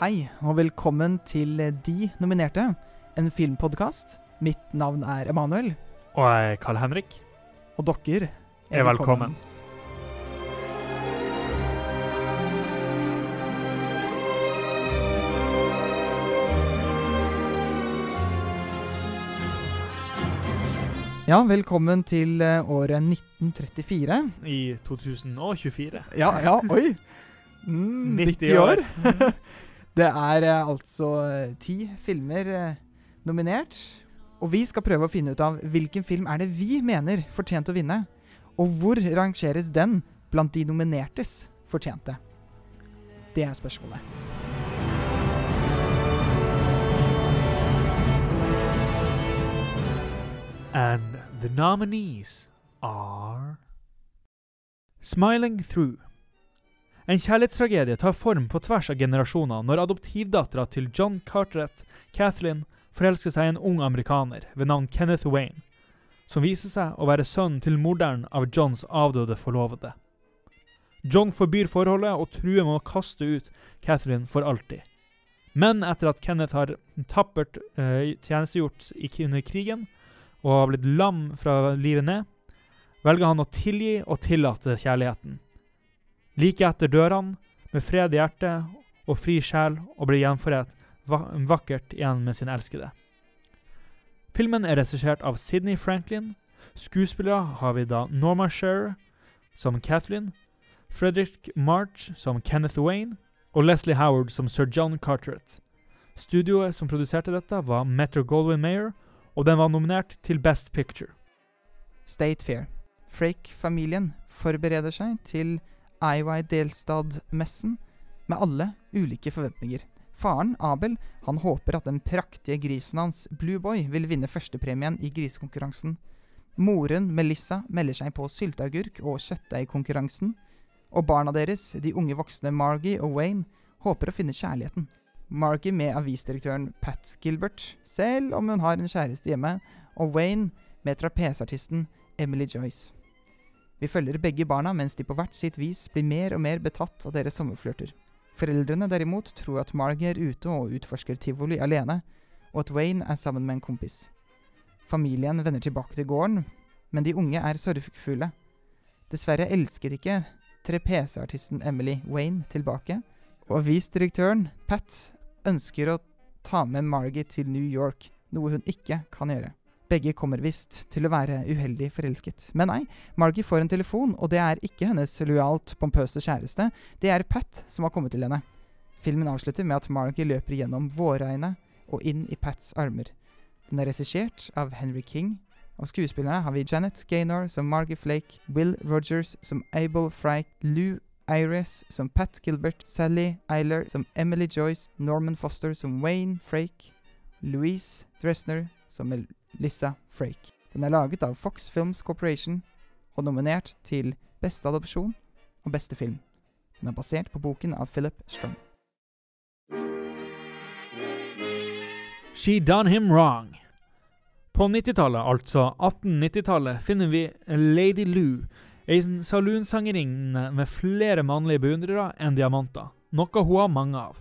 Hei, og velkommen til De nominerte, en filmpodkast. Mitt navn er Emanuel, Og jeg er Carl Henrik. og dere Er velkommen. Ja, velkommen til eh, året 1934. I 2024. Ja, ja, oi! Mm, 90 år. Det er eh, altså eh, ti filmer eh, nominert. Og vi skal prøve å finne ut av hvilken film er det vi mener fortjente å vinne. Og hvor rangeres den blant de nominertes fortjente? Det er spørsmålet. And the nominees are Smiling Through. En kjærlighetstragedie tar form på tvers av generasjoner når adoptivdattera til John Carteret, Kathleen, forelsker seg i en ung amerikaner ved navn Kenneth Wayne, som viser seg å være sønnen til morderen av Johns avdøde forlovede. John forbyr forholdet og truer med å kaste ut Kathleen for alltid. Men etter at Kenneth har tappert eh, tjenestegjort under krigen, og har blitt lam fra livet ned, velger han å tilgi og tillate kjærligheten. Like etter dør med fred i hjertet og fri sjel, og blir gjenforent vakkert igjen med sin elskede. Filmen er regissert av Sidney Franklin. Skuespillere har vi da Norma Shearer som Kathleen, Frederick March som Kenneth Wayne og Leslie Howard som Sir John Carteret. Studioet som produserte dette, var Metro Goldwyn Mayer, og den var nominert til Best Picture. State Fair. Frake-familien forbereder seg til Iowa-delstadmessen med alle ulike forventninger. Faren, Abel, han håper at den praktige grisen hans, Blue Boy, vil vinne førstepremien i grisekonkurransen. Moren, Melissa, melder seg på sylteagurk- og kjøttdeigkonkurransen. Og barna deres, de unge voksne Margie og Wayne, håper å finne kjærligheten. Margie med avisdirektøren Pat Gilbert, selv om hun har en kjæreste hjemme, og Wayne med trapesartisten Emily Joyce. Vi følger begge barna mens de på hvert sitt vis blir mer og mer betatt av deres sommerflørter. Foreldrene derimot tror at Margie er ute og utforsker tivoli alene, og at Wayne er sammen med en kompis. Familien vender tilbake til gården, men de unge er sorgfulle. Dessverre elsket ikke trapesartisten Emily Wayne tilbake, og avisdirektøren, Pat, ønsker å ta med Margie til New York, noe hun ikke kan gjøre. Begge kommer visst til å være uheldig forelsket. Men nei, Margie får en telefon, og det er ikke hennes lojalt pompøse kjæreste, det er Pat som har kommet til henne. Filmen avslutter med at Margie løper gjennom vårregnet og inn i Pats armer. Den er regissert av Henry King. Av skuespillerne har vi Janet Gaynor som Margie Flake, Will Rogers som Abel Frike, Lou Iris som Pat Gilbert, Sally Eiler som Emily Joyce, Norman Foster som Wayne Frake, Louise Dressner som Lissa Frake. Den er laget av Fox Films Corporation og nominert til Beste adopsjon og Beste film. Den er basert på boken av Philip Strong. She Done Him Wrong. På 90-tallet, altså 1890-tallet, finner vi Lady Lou, ei saloonsangerinne med flere mannlige beundrere enn diamanter, noe hun har mange av.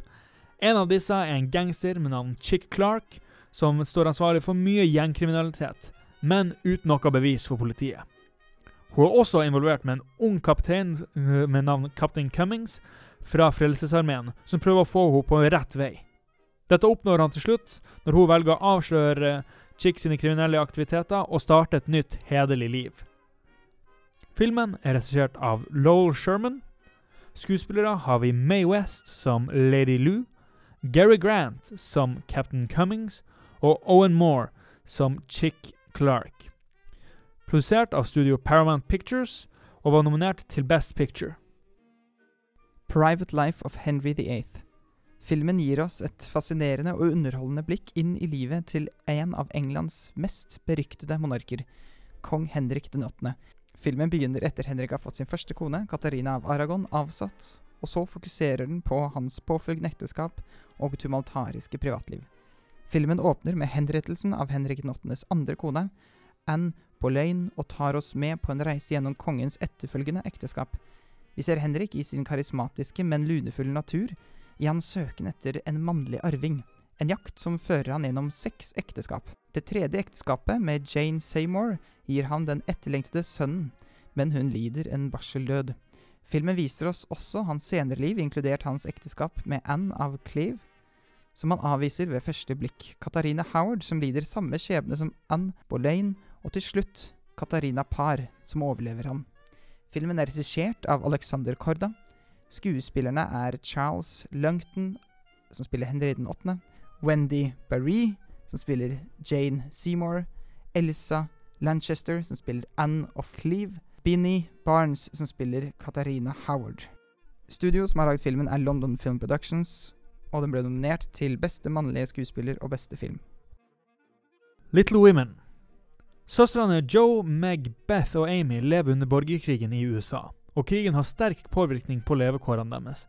En av disse er en gangster med navn Chick Clark, som står ansvarlig for mye gjengkriminalitet, men uten noe bevis for politiet. Hun er også involvert med en ung kaptein øh, med navn Captain Cummings fra Frelsesarmeen, som prøver å få henne på rett vei. Dette oppnår han til slutt, når hun velger å avsløre Chick sine kriminelle aktiviteter og starte et nytt, hederlig liv. Filmen er regissert av Lowell Sherman. Skuespillere har vi May West som Lady Lou, Gary Grant som Captain Cummings og Owen Moore som Chick Clark. Produsert av studio Paramount Pictures og var nominert til Best Picture. Private Life of Henry VIII. Filmen gir oss et fascinerende og underholdende blikk inn i livet til en av Englands mest beryktede monarker, kong Henrik den 8. Filmen begynner etter Henrik har fått sin første kone, Katarina av Aragon, avsatt, og så fokuserer den på hans påfølgende ekteskap og tumultariske privatliv. Filmen åpner med henrettelsen av Henrik Nottenes 8.s andre kone, Anne Boleyn, og tar oss med på en reise gjennom kongens etterfølgende ekteskap. Vi ser Henrik i sin karismatiske, men lunefulle natur i hans søken etter en mannlig arving, en jakt som fører han gjennom seks ekteskap. Det tredje ekteskapet, med Jane Seymour, gir han den etterlengtede sønnen, men hun lider en barseldød. Filmen viser oss også hans senere liv, inkludert hans ekteskap med Anne av Cleve, som han avviser ved første blikk. Katarina Howard, som lider samme skjebne som Anne Boleyn, og til slutt Katarina Parr, som overlever han. Filmen er regissert av Alexander Korda. Skuespillerne er Charles Lungton, som spiller Henry den åttende, Wendy Barrie, som spiller Jane Seymour, Elsa Lanchester, som spiller Anne of Cleve, Binnie Barnes, som spiller Katarina Howard. Studio som har lagd filmen, er London Film Productions, og den ble nominert til beste mannlige skuespiller og beste film. Little Women. Søstrene Joe, Meg, Beth og Amy lever under borgerkrigen i USA, og krigen har sterk påvirkning på levekårene deres.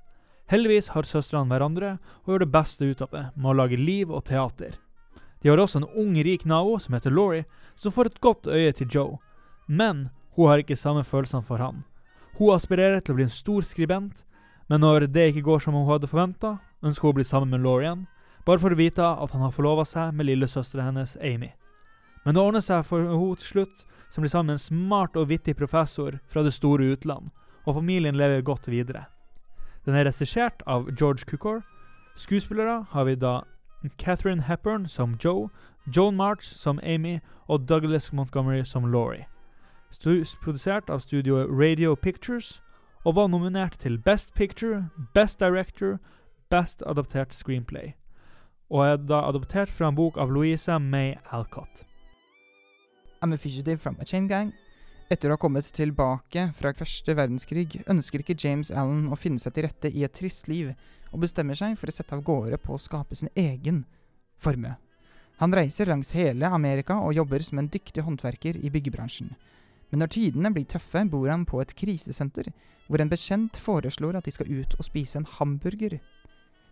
Heldigvis har søstrene hverandre og gjør det beste ut av det med å lage liv og teater. De har også en ung, rik nabo som heter Laurie, som får et godt øye til Joe, men hun har ikke samme følelsene for han. Hun aspirerer til å bli en stor skribent, men når det ikke går som hun hadde forventa, ønsker hun å bli sammen med Laurian, bare for å vite at han har forlova seg med lillesøstera hennes Amy. Men det ordner seg for henne til slutt, som blir sammen med en smart og vittig professor fra det store utland, og familien lever godt videre. Den er regissert av George Cukor. Skuespillere har vi da Catherine Hepburn som Joe, Joan March som Amy og Douglas Montgomery som Laurie. Produsert av studioet Radio Pictures, og var nominert til Best Picture, Best Director, Best Adaptert Screenplay, og er da adoptert fra en bok av Louisa May Alcott. I'm a fugitive from a chain gang. Etter å ha kommet tilbake fra første verdenskrig, ønsker ikke James Allen å finne seg til rette i et trist liv, og bestemmer seg for å sette av gårde på å skape sin egen formue. Han reiser langs hele Amerika og jobber som en dyktig håndverker i byggebransjen. Men når tidene blir tøffe, bor han på et krisesenter, hvor en bekjent foreslår at de skal ut og spise en hamburger.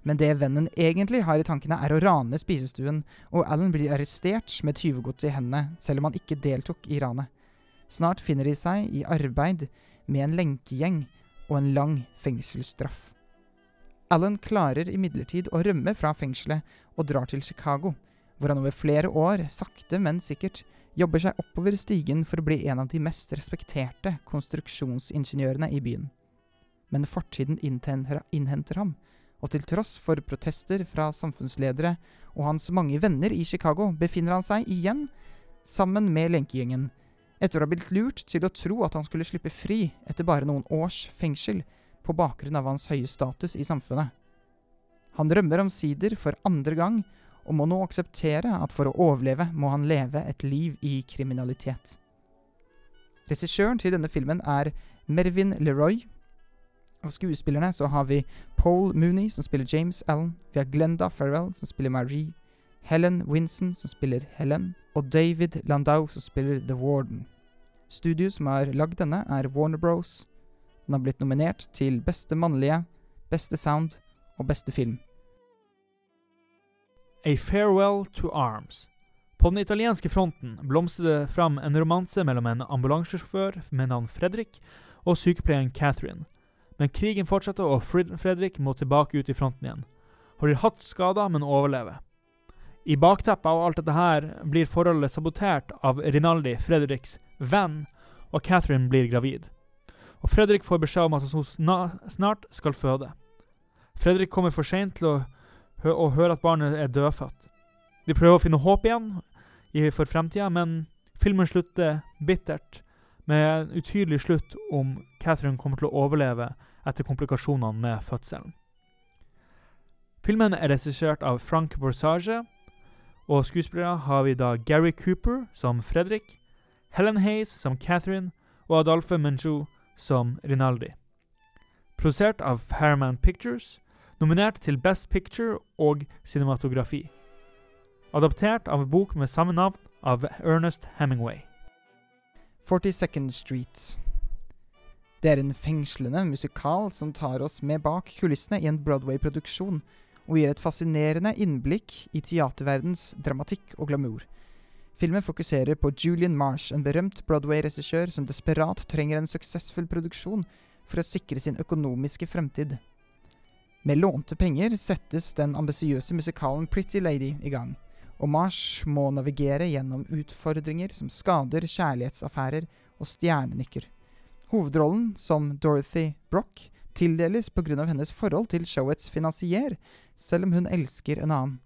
Men det vennen egentlig har i tankene, er å rane spisestuen, og Alan blir arrestert med tyvegods i hendene, selv om han ikke deltok i ranet. Snart finner de seg i arbeid med en lenkegjeng og en lang fengselsstraff. Alan klarer imidlertid å rømme fra fengselet og drar til Chicago, hvor han over flere år, sakte, men sikkert, jobber seg oppover stigen for å bli en av de mest respekterte konstruksjonsingeniørene i byen. Men fortiden innhenter ham, og til tross for protester fra samfunnsledere og hans mange venner i Chicago, befinner han seg igjen sammen med lenkegjengen, etter å ha blitt lurt til å tro at han skulle slippe fri etter bare noen års fengsel på bakgrunn av hans høye status i samfunnet. Han rømmer omsider for andre gang, og må nå akseptere at for å overleve må han leve et liv i kriminalitet. Regissøren til denne filmen er Mervyn Leroy. Av skuespillerne så har vi Paul Mooney, som spiller James Allen. Vi har Glenda Farrell, som spiller Marie. Helen Winson, som spiller Helen. Og David Landau, som spiller The Warden. Studio som har lagd denne, er Warner Bros. Den har blitt nominert til beste mannlige, beste sound og beste film. A Farewell to Arms. På den italienske fronten blomstrer det fram en romanse mellom en ambulansesjåfør med navn Fredrik og sykepleieren Catherine. Men krigen fortsetter, og Fredrik må tilbake ut i fronten igjen. Han blir hardt skada, men overlever. I bakteppet av alt dette her blir forholdet sabotert av Rinaldi, Fredriks venn, og Catherine blir gravid. Og Fredrik får beskjed om at hun snart skal føde. Fredrik kommer for seint til å og høre at barnet er dødfødt. De prøver å finne håp igjen for fremtida, men filmen slutter bittert, med en utydelig slutt om Catherine kommer til å overleve etter komplikasjonene med fødselen. Filmen er regissert av Frank Borsage, og skuespillere har vi da Gary Cooper som Fredrik, Helen Hayes som Catherine og Adolphe Menchou som Rinaldi. Produsert av Paramount Pictures, nominert til Best Picture og cinematografi. Adaptert av en bok med samme navn av Ernest Hemingway. 42nd Street. Det er en fengslende musikal som tar oss med bak kulissene i en Broadway-produksjon, og gir et fascinerende innblikk i teaterverdens dramatikk og glamour. Filmen fokuserer på Julian Marsh, en berømt Broadway-regissør som desperat trenger en suksessfull produksjon for å sikre sin økonomiske fremtid. Med lånte penger settes den ambisiøse musikalen Pretty Lady i gang, og Marsh må navigere gjennom utfordringer som skader kjærlighetsaffærer og stjernenykker. Hovedrollen, som Dorothy Brock, tildeles pga. hennes forhold til showets finansier, selv om hun elsker en annen.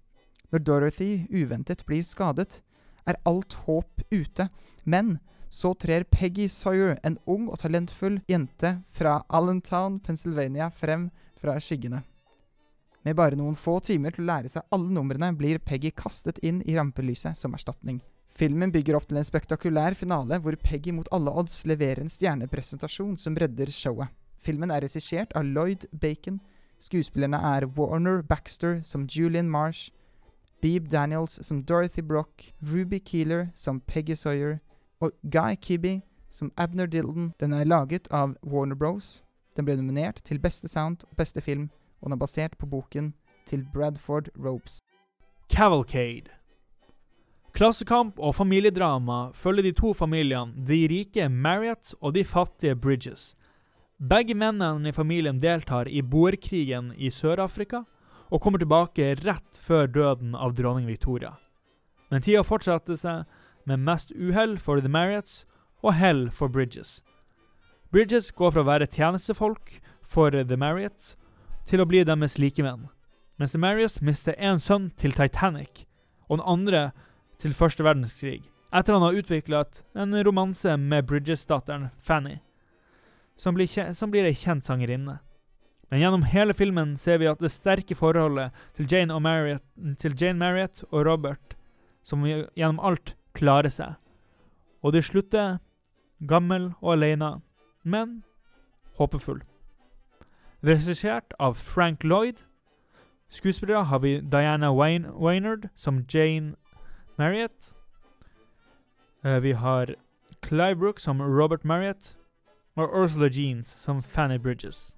Når Dorothy uventet blir skadet, er alt håp ute, men så trer Peggy Sawyer, en ung og talentfull jente fra Allentown, Pennsylvania, frem fra skyggene. Med bare noen få timer til å lære seg alle numrene blir Peggy kastet inn i rampelyset som erstatning. Filmen bygger opp til en spektakulær finale hvor Peggy mot alle odds leverer en stjernepresentasjon som redder showet. Filmen er regissert av Lloyd Bacon. Skuespillerne er Warner Baxter som Julian Marsh, Beeb Daniels som Dorothy Brock, Ruby Keeler som Peggy Sawyer og Guy Kibby som Abner Dilden. Den er laget av Warner Bros. Den ble nominert til beste sound og beste film, og den er basert på boken til Bradford Ropes. Cavalcade. Klassekamp og familiedrama følger de to familiene, de rike Marriott og de fattige Bridges. Begge mennene i familien deltar i boerkrigen i Sør-Afrika og kommer tilbake rett før døden av dronning Victoria. Men tida fortsetter seg med mest uhell for The Marriotts og hell for Bridges. Bridges går fra å være tjenestefolk for The Marriotts til å bli deres likemenn, mens The Marriotts mister én sønn til Titanic og den andre til første verdenskrig, etter han har utviklet en romanse med Bridges-datteren Fanny, som blir, som blir ei kjent sangerinne. Men gjennom hele filmen ser vi at det sterke forholdet til Jane, Marriott, til Jane Marriott og Robert, som gjennom alt klarer seg. Og de slutter gammel og alene, men håpefull. Regissert av Frank Lloyd. Skuespillere har vi Diana Waynard som Jane Marriott. Uh, vi har Clive Brook som Robert Marriott. Og Ursula Jeans som Fanny Bridges.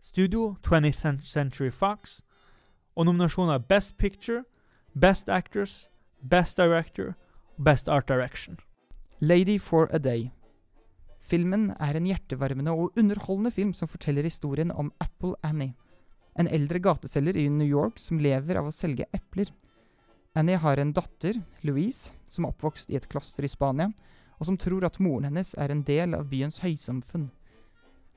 Studio 20th Century Fox. Og nominasjoner Best Picture, Best Actors, Best Director Best Art Direction. Lady for a Day. Filmen er en hjertevarmende og underholdende film som forteller historien om Apple Annie, en eldre gateselger i New York som lever av å selge epler. Annie har en datter, Louise, som er oppvokst i et kloster i Spania, og som tror at moren hennes er en del av byens høysamfunn.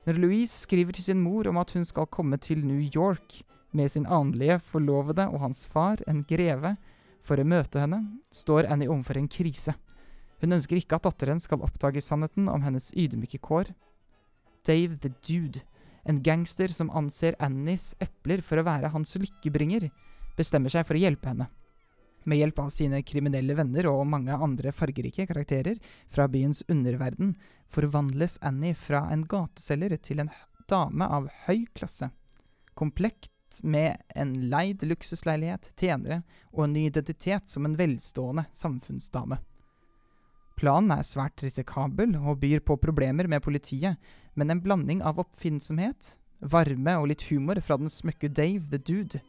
Når Louise skriver til sin mor om at hun skal komme til New York med sin annenlige forlovede og hans far, en greve, for å møte henne, står Annie overfor en krise. Hun ønsker ikke at datteren skal oppdage sannheten om hennes ydmyke kår. Dave the Dude, en gangster som anser Annies epler for å være hans lykkebringer, bestemmer seg for å hjelpe henne. Med hjelp av sine kriminelle venner og mange andre fargerike karakterer fra byens underverden forvandles Annie fra en gateselger til en dame av høy klasse. Komplekt med en leid luksusleilighet, tjenere og en ny identitet som en velstående samfunnsdame. Planen er svært risikabel og byr på problemer med politiet, men en blanding av oppfinnsomhet, varme og litt humor fra den smøkke Dave the Dude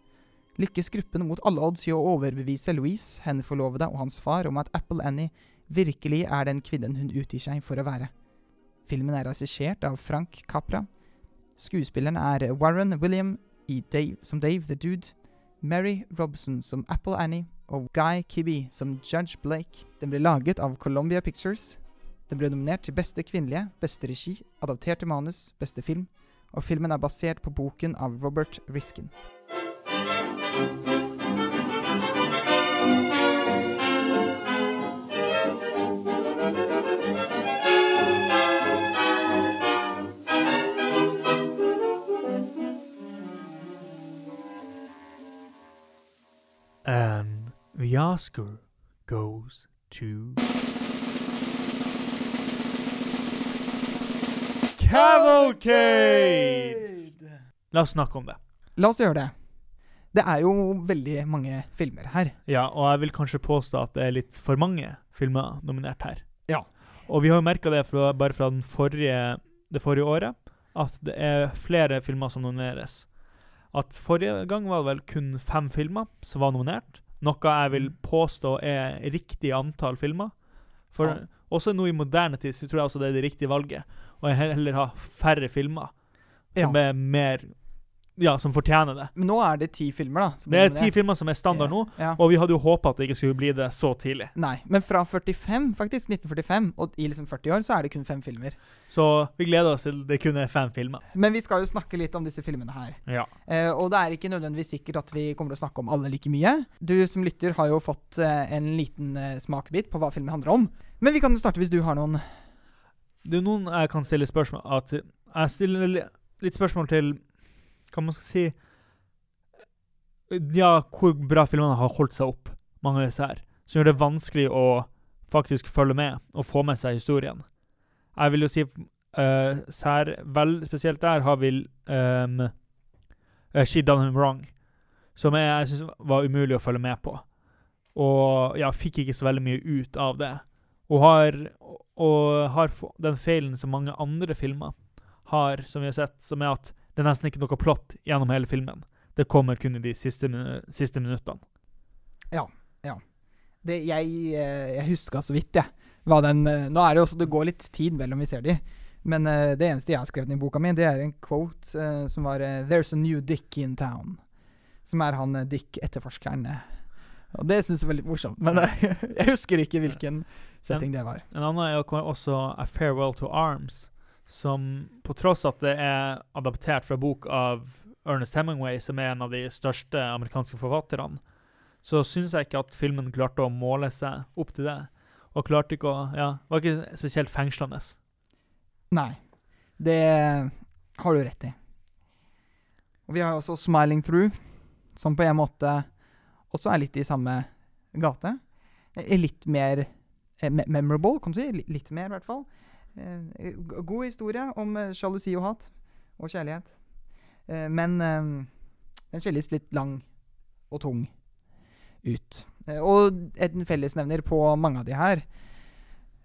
lykkes gruppen mot alle odds i å overbevise Louise, henne forlovede og hans far om at Apple Annie virkelig er den kvinnen hun utgir seg for å være. Filmen er regissert av Frank Capra. Skuespilleren er Warren William Dave, som Dave the Dude, Mary Robson som Apple Annie og Guy Kibby som Judge Blake. Den ble laget av Columbia Pictures. Den ble nominert til beste kvinnelige, beste regi, adapterte manus, beste film, og filmen er basert på boken av Robert Riskin. And the Oscar goes to Cavalcade! La oss snakke om det. La oss gjøre det. Det er jo veldig mange filmer her. Ja, og jeg vil kanskje påstå at det er litt for mange filmer nominert her. Ja. Og vi har jo merka det fra, bare fra forrige, det forrige året, at det er flere filmer som nomineres. At forrige gang var det vel kun fem filmer som var nominert. Noe jeg vil Mm. påstå er riktig antall filmer. For Ja. også nå i moderne tid så tror jeg også det er det riktige valget. Og heller ha færre filmer. Som Ja. er mer ja, som fortjener det. Men nå er det ti filmer, da. som Det er ti filmer som er standard nå, Ja. og vi hadde jo håpa at det ikke skulle bli det så tidlig. Nei, men fra 45, faktisk, 1945, og i liksom 40 år, så er det kun fem filmer. Så vi gleder oss til det kun er fem filmer. Men vi skal jo snakke litt om disse filmene her. Ja. Eh, og det er ikke nødvendigvis sikkert at vi kommer til å snakke om alle like mye. Du som lytter har jo fått eh, en liten eh, smakebit på hva filmen handler om. Men vi kan jo starte hvis du har noen Det er noen jeg kan stille spørsmål at Jeg stiller litt spørsmål til Hva man skal si Ja, hvor bra filmene har holdt seg opp, mange av disse her. Som gjør det vanskelig å faktisk følge med og få med seg historien. Jeg vil jo si uh, sær, vel, Spesielt der har vi um, She Done Him Wrong, som jeg, jeg syns var umulig å følge med på. Og ja, fikk ikke så veldig mye ut av det. Og har, og har den feilen som mange andre filmer har, som vi har sett, som er at det er nesten ikke noe plott gjennom hele filmen. Det kommer kun i de siste, minu siste minuttene. det, Jeg, eh, jeg huska så vidt, jeg. Hva den eh, Nå er det jo også Det går litt tid mellom vi ser de. Men uh, det eneste jeg har skrevet i boka mi, det er en quote uh, som var uh, 'There's a new Dick in town'. Som er han Dick-etterforskeren. Og det syns jeg var litt morsomt. Men jeg husker ikke hvilken setting det var. En annen er også A Farewell to Arms, som på tross at det er adaptert fra bok av Ernest Hemingway, som er en av de største amerikanske forfatterne, så syns jeg ikke at filmen klarte å måle seg opp til det. Og klarte ikke å Ja, var ikke spesielt fengslende. Nei. Det har du rett i. Og vi har også 'Smiling Through', som på en måte også er litt i samme gate. Eh, Litt mer eh, memorable, kan du si. Litt mer, i hvert fall. Eh, god historie om eh, sjalusi og hat. Og kjærlighet. Eh, men den kjelles litt lang og tung ut. Og en fellesnevner på mange av de her,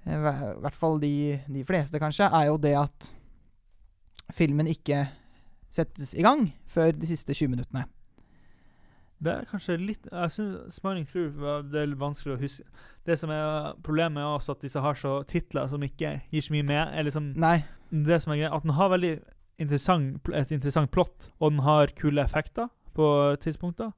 i hvert fall de, de fleste kanskje, er jo det at filmen ikke settes i gang før de siste 20 minuttene. Det er kanskje litt Jeg synes 'Smiling Through' det er vanskelig å huske. Det som er Problemet er også at disse har så titler som ikke gir så mye med. Er liksom Nei. det som er greia, at den har veldig interessant, et interessant plott, og den har kule effekter på tidspunkter.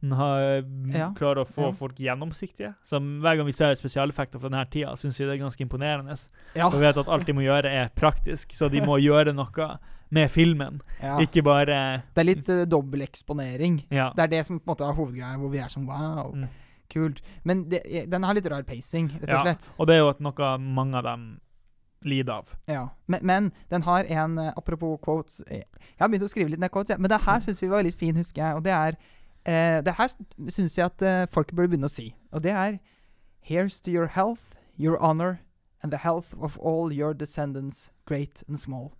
Den har mm, Ja. klarer å få Ja. folk gjennomsiktige. Så hver gang vi ser spesialeffekter fra denne tida, syns vi det er ganske imponerende. Ja. Og vet at alt de må gjøre, er praktisk, så de må gjøre noe med filmen. ja. Ikke bare Det er litt uh, dobbel eksponering. Ja. Det er det som på en måte er hovedgreia, hvor vi er som wow, Mm. kult. Men det, den har litt rar pacing, rett og Ja. slett. Og det er jo noe mange av dem lider av. Ja. Men, men den har en eh, Apropos quotes eh, Jeg har begynt å skrive litt ned quotes, ja, men det her syns vi var litt fin, husker jeg. Og det er eh, Det her syns jeg at eh, folk burde begynne å si. Og det er Here's to your health, your honor, and the health of all your descendants, great and small.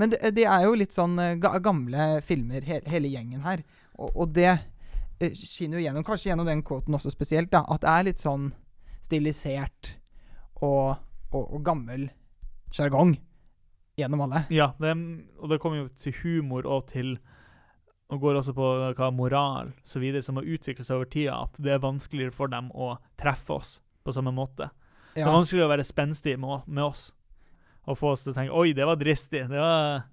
Men det, de er jo litt sånn eh, gamle filmer, he, hele gjengen her. Og, og det eh, skinner jo gjennom, kanskje gjennom den quoten også spesielt, da, at det er litt sånn stilisert og, og, og gammel sjargong gjennom alle. Ja, det, og det kommer jo til humor og til Og går også på hva moral så videre som har utviklet seg over tida, at det er vanskeligere for dem å treffe oss på samme måte. Det er vanskeligere å være spenstig med, med oss. Og få oss til å tenke Oi, det var dristig. Det var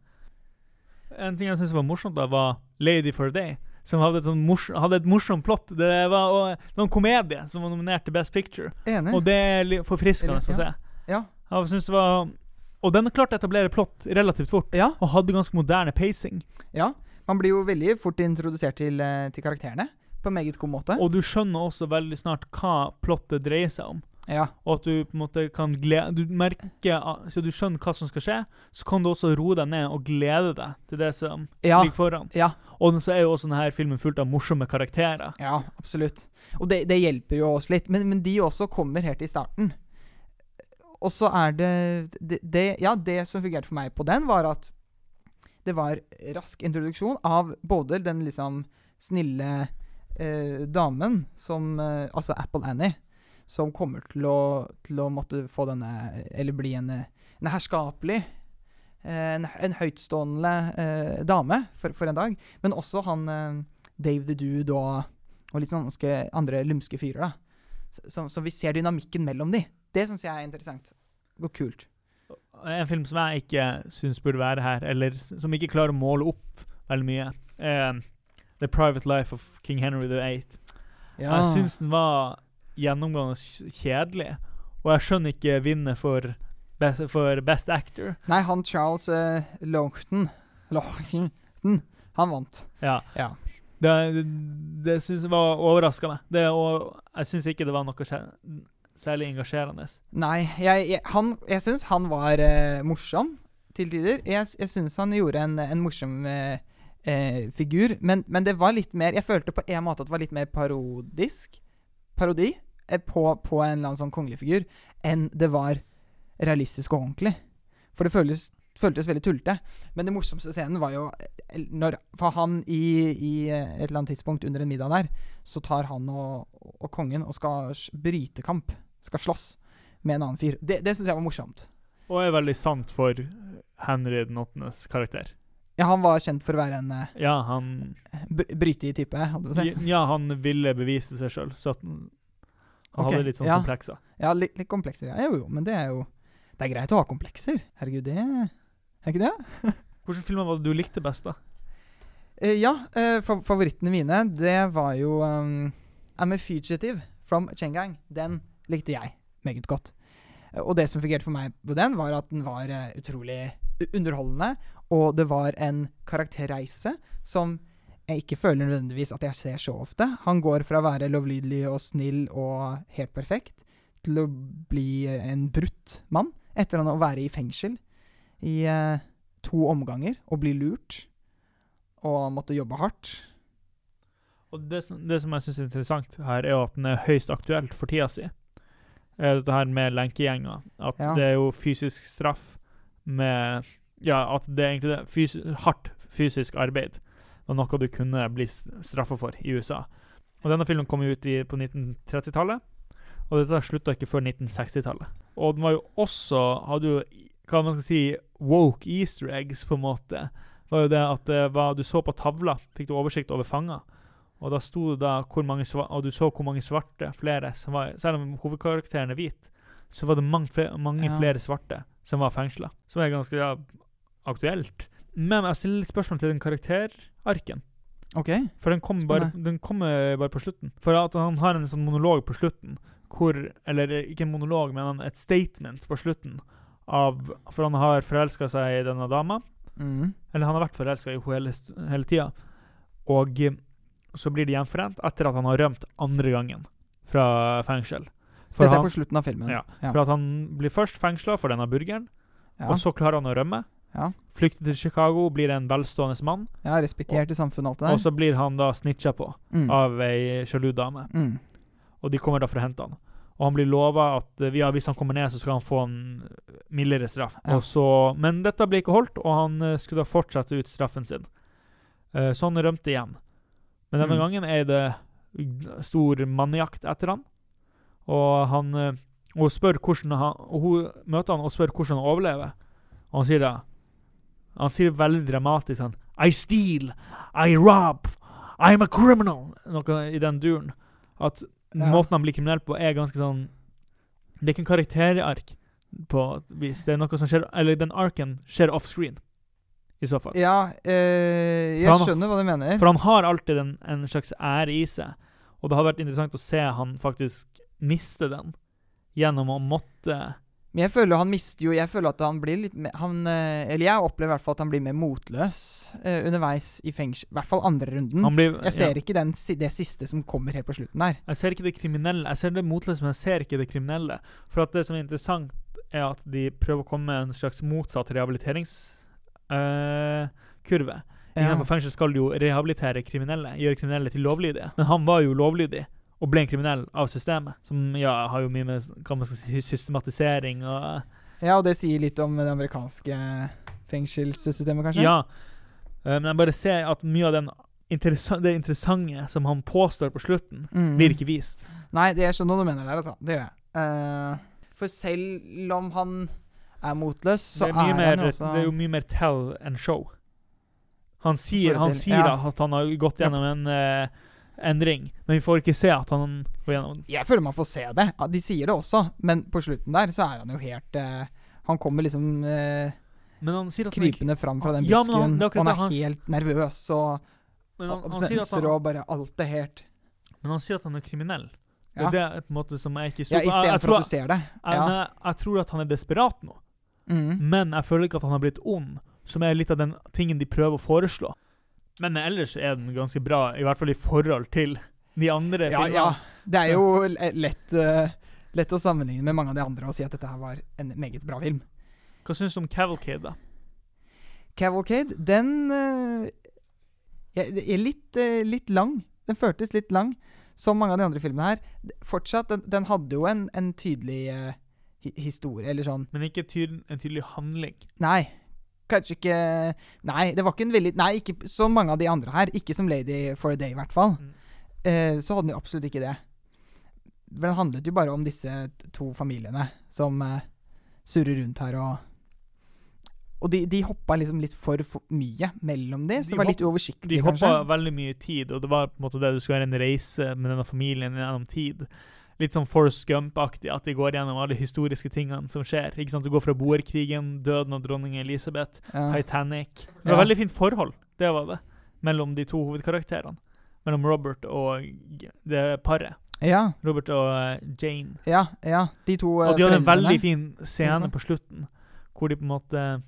En ting jeg syntes var morsomt, da, var Lady for a Day. Som hadde et, sånn mors hadde et morsomt plott. Det var og, en komedie som var nominert til Best Picture. Enig. Og det er forfriskende å se. ja. Jeg synes det var Og den klarte å etablere plott relativt fort, ja. og hadde ganske moderne pacing. Ja. Man blir jo veldig fort introdusert til, eh, til karakterene på en meget god måte. Og du skjønner også veldig snart hva plottet dreier seg om. Ja. Og at du på en måte kan glede Du merker Så du skjønner hva som skal skje, så kan du også roe deg ned og glede deg til det som Ja. ligger foran. Ja. Og så er jo også denne filmen fullt av morsomme karakterer. ja, absolutt. Og det, det hjelper jo oss litt. Men, men de også kommer helt i starten. Og så er det, det, det Ja, det som fungerte for meg på den, var at det var rask introduksjon av både den liksom snille eh, damen som eh, Altså Apple Annie. Som kommer til å, til å måtte få denne Eller bli en, eh, en herskapelig eh, en, en høytstående eh, dame for, for en dag. Men også han eh, Dave the Dude og, og litt sånn andre lumske fyrer, da. Så, så, vi ser dynamikken mellom de. Det syns jeg er interessant. Og kult. En film som jeg ikke syns burde være her, eller som ikke klarer å måle opp veldig mye, er The Private Life of King Henry VIII. Ja. Jeg syns den var gjennomgående kjedelig, og jeg skjønner ikke vinner for for best actor. Nei, han Charles uh, Longton Longton, han vant. Ja. Ja. Det, det, det syns jeg var overraska meg. Det, og jeg syns ikke det var noe særlig engasjerende. Nei, jeg, jeg, han, jeg syns han var eh, morsom til tider. Jeg, jeg syns han gjorde en, en morsom eh, eh, figur, men, men det var litt mer Jeg følte på en måte at det var litt mer parodisk Parodi eh, på, på en eller annen sånn kongelig figur enn det var realistisk og ordentlig. For det føltes, føltes veldig tullete. Men det morsomste scenen var jo eh, når For han i, i eh, et eller annet tidspunkt under en middag der, så tar han og, og kongen og skal bryte kamp. Skal slåss med en annen fyr. Det, det syns jeg var morsomt. Og er veldig sant for Henry den åttendes karakter. Ja, han var kjent for å være en eh, Ja, han br brytig type, si. Ja, han ville bevise seg sjøl, så at han okay. hadde litt sånn ja. komplekser. Ja, litt, litt komplekser. Ja, jo, jo, men det er jo Det er greit å ha komplekser. Herregud, det Er ikke det? Hvilke filmer var det du likte best, da? Uh, ja, uh, fa favorittene mine, det var jo um, I'm a Fugitive from Chengang. Den likte jeg meget godt. Eh, Og det som fungerte for meg på den, var at den var utrolig underholdende. Og det var en karakterreise som jeg ikke føler nødvendigvis at jeg ser så ofte. Han går fra å være lovlydelig og snill og helt perfekt til å bli en brutt mann etter å være i fengsel i eh, to omganger og bli lurt og måtte jobbe hardt. Og det som, det som jeg syns er interessant her, er jo at den er høyst aktuelt for tida si. Eh, Dette her med lenkegjenger. At Ja. det er jo fysisk straff med Ja, at det er egentlig det. Fys hardt fysisk arbeid var noe du kunne bli straffa for i USA. Og denne filmen kom ut i, på 1930-tallet, og dette slutta ikke før 1960-tallet. Og den var jo også Hadde jo hva man skal si woke easter eggs, på en måte. var jo det at det var, du så på tavla, fikk du oversikt over fanger. Og da sto det da hvor mange og du så hvor mange svarte flere som var Selv om hovedkarakteren er hvit, så var det mange, flere, mange Ja. flere svarte som var fengsla. Som er ganske ja, aktuelt. Men jeg stiller litt spørsmål til den karakterarken. OK. For den kommer bare, den kommer bare på slutten. For at han har en sånn monolog på slutten, hvor Eller ikke en monolog, men et statement på slutten av For han har forelska seg i denne dama. Mm. Eller han har vært forelska i henne hele, hele tida. Og eh, så blir de gjenforent etter at han har rømt andre gangen fra fengsel. For, Dette er han, på slutten av filmen. Ja, ja. for at han blir først fengsla for denne burgeren, ja. og så klarer han å rømme. Ja. Flykter til Chicago, blir en velstående mann, ja, respektert i samfunnet, alt det og så blir han da snitcha på Mm. av ei sjalu dame. Mm. Og de kommer da for å hente han. Og han blir lova at eh, ja, hvis han kommer ned, så skal han få en mildere straff. Ja. Så, men dette ble ikke holdt, og han eh, skulle da fortsette ut straffen sin. Eh, så han rømte igjen. Men denne Mm. gangen er det stor mannejakt etter han. Og han og spør hvordan han, og hun møter han og spør hvordan han overlever. Og han sier det Han sier det veldig dramatisk sånn I steal, I rob, I'm a criminal. Noe i den duren. At Ja. måten han blir kriminell på, er ganske sånn Det er ikke en karakterark, på et vis. Det er noe som skjer Eller den arken skjer offscreen, i så fall. Ja, eh, jeg han- skjønner hva du mener. For han har alltid en, en slags ære i seg, og det hadde vært interessant å se han faktisk miste den gjennom å måtte Men jeg føler han mister jo Jeg føler at han blir litt han, eh, Eller jeg opplever i hvert fall at han blir mer motløs uh, underveis i fengsel. I hvert fall andre runden. Blir, jeg ser ja. ikke den, det siste som kommer helt på slutten der. Jeg ser ikke det kriminelle. Jeg ser det motløse, men jeg ser ikke det kriminelle. For at det som er interessant, er at de prøver å komme med en slags motsatt rehabiliteringskurve. Innenfor fengsel skal du jo rehabilitere kriminelle, gjøre kriminelle til lovlydige. Men han var jo lovlydig, og ble en kriminell av systemet. Som ja, har jo mye med si, systematisering og Ja, og det sier litt om det amerikanske fengselssystemet, kanskje? Ja. Eh, men jeg bare ser at mye av den interessa det interessante som han påstår på slutten, Mm. blir ikke vist. Nei, det skjønner hva du mener der, altså. Det gjør jeg. Uh, for selv om han er motløs, så er er han mer, også det er jo mye mer tell enn show. Han sier, han sier ja. at han har gått gjennom en eh, endring, men vi får ikke se at han går gjennom den. Jeg føler man får se det. Ja, De sier det også, men på slutten der så er han jo helt eh, Han kommer liksom eh, Men han at han krypende fram fra den Ja, busken. men han- og han er helt nervøs og men han, han sier at han, og bare alt er helt men han sier at han er kriminell. Ja. Det er på en måte som jeg ikke Ja, på. Jeg, jeg, istedenfor at du ser det. Ja. jeg, jeg tror at han er desperat nå, Mm. men jeg føler ikke at han har blitt ond, som er litt av den tingen de prøver å foreslå. Men ellers er den ganske bra, i hvert fall i forhold til de andre Ja, filmene. ja. Det er jo lett, uh, lett å sammenligne med mange av de andre og si at dette her var en meget bra film. Hva syns du om Cavalcade, da? Cavalcade, den uh, er litt, uh, litt lang. Den føltes litt lang, som mange av de andre filmene her. Fortsatt, den, den hadde jo en, en tydelig historie, eller sånn Men ikke tyd en tydelig handling. Nei. Kanskje ikke Nei, det var ikke en veldig Nei, ikke som mange av de andre her. Ikke som Lady for a Day, i hvert fall. Mm. Eh, så hadde den jo absolutt ikke det. For den handlet jo bare om disse to familiene som eh, surrer rundt her og Og de, de hoppa liksom litt for, for mye mellom de, så De det var litt uoversiktlig, De hoppa veldig mye tid, og det var på en måte det du skulle være en reise med denne familien gjennom tid. Litt sånn Forrest Gump-aktig, at de går gjennom alle historiske tingene som skjer. Ikke sant? Du går fra boerkrigen, døden av dronning Elisabeth, Ja. Titanic. Det var Ja. veldig fint forhold, det var det, mellom de to hovedkarakterene. Mellom Robert og det paret. ja, Robert og eh, Jane. ja, ja. De to eh, Og de hadde en veldig fin scene på slutten, hvor de på en måte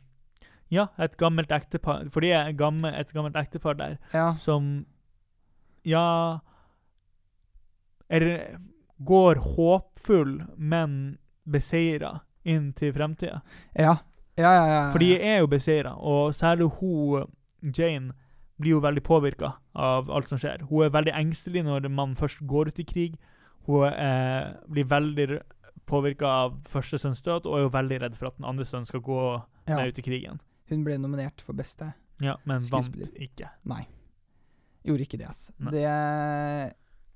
Ja, et gammelt ektepar For de er gammel, et gammelt ektepar der Ja. som Ja er, Går håpfull, men beseira inn til fremtida. Ja. Ja, ja, ja. For de er jo beseira, og særlig hun Jane blir jo veldig påvirka av alt som skjer. Hun er veldig engstelig når man først går ut i krig. Hun eh, blir veldig påvirka av første sønns død, og er jo veldig redd for at den andre sønnen skal gå ja. med ut i krigen. Hun ble nominert for beste. Ja, Men vant ikke. Nei. Gjorde ikke det, ass. Nei. Det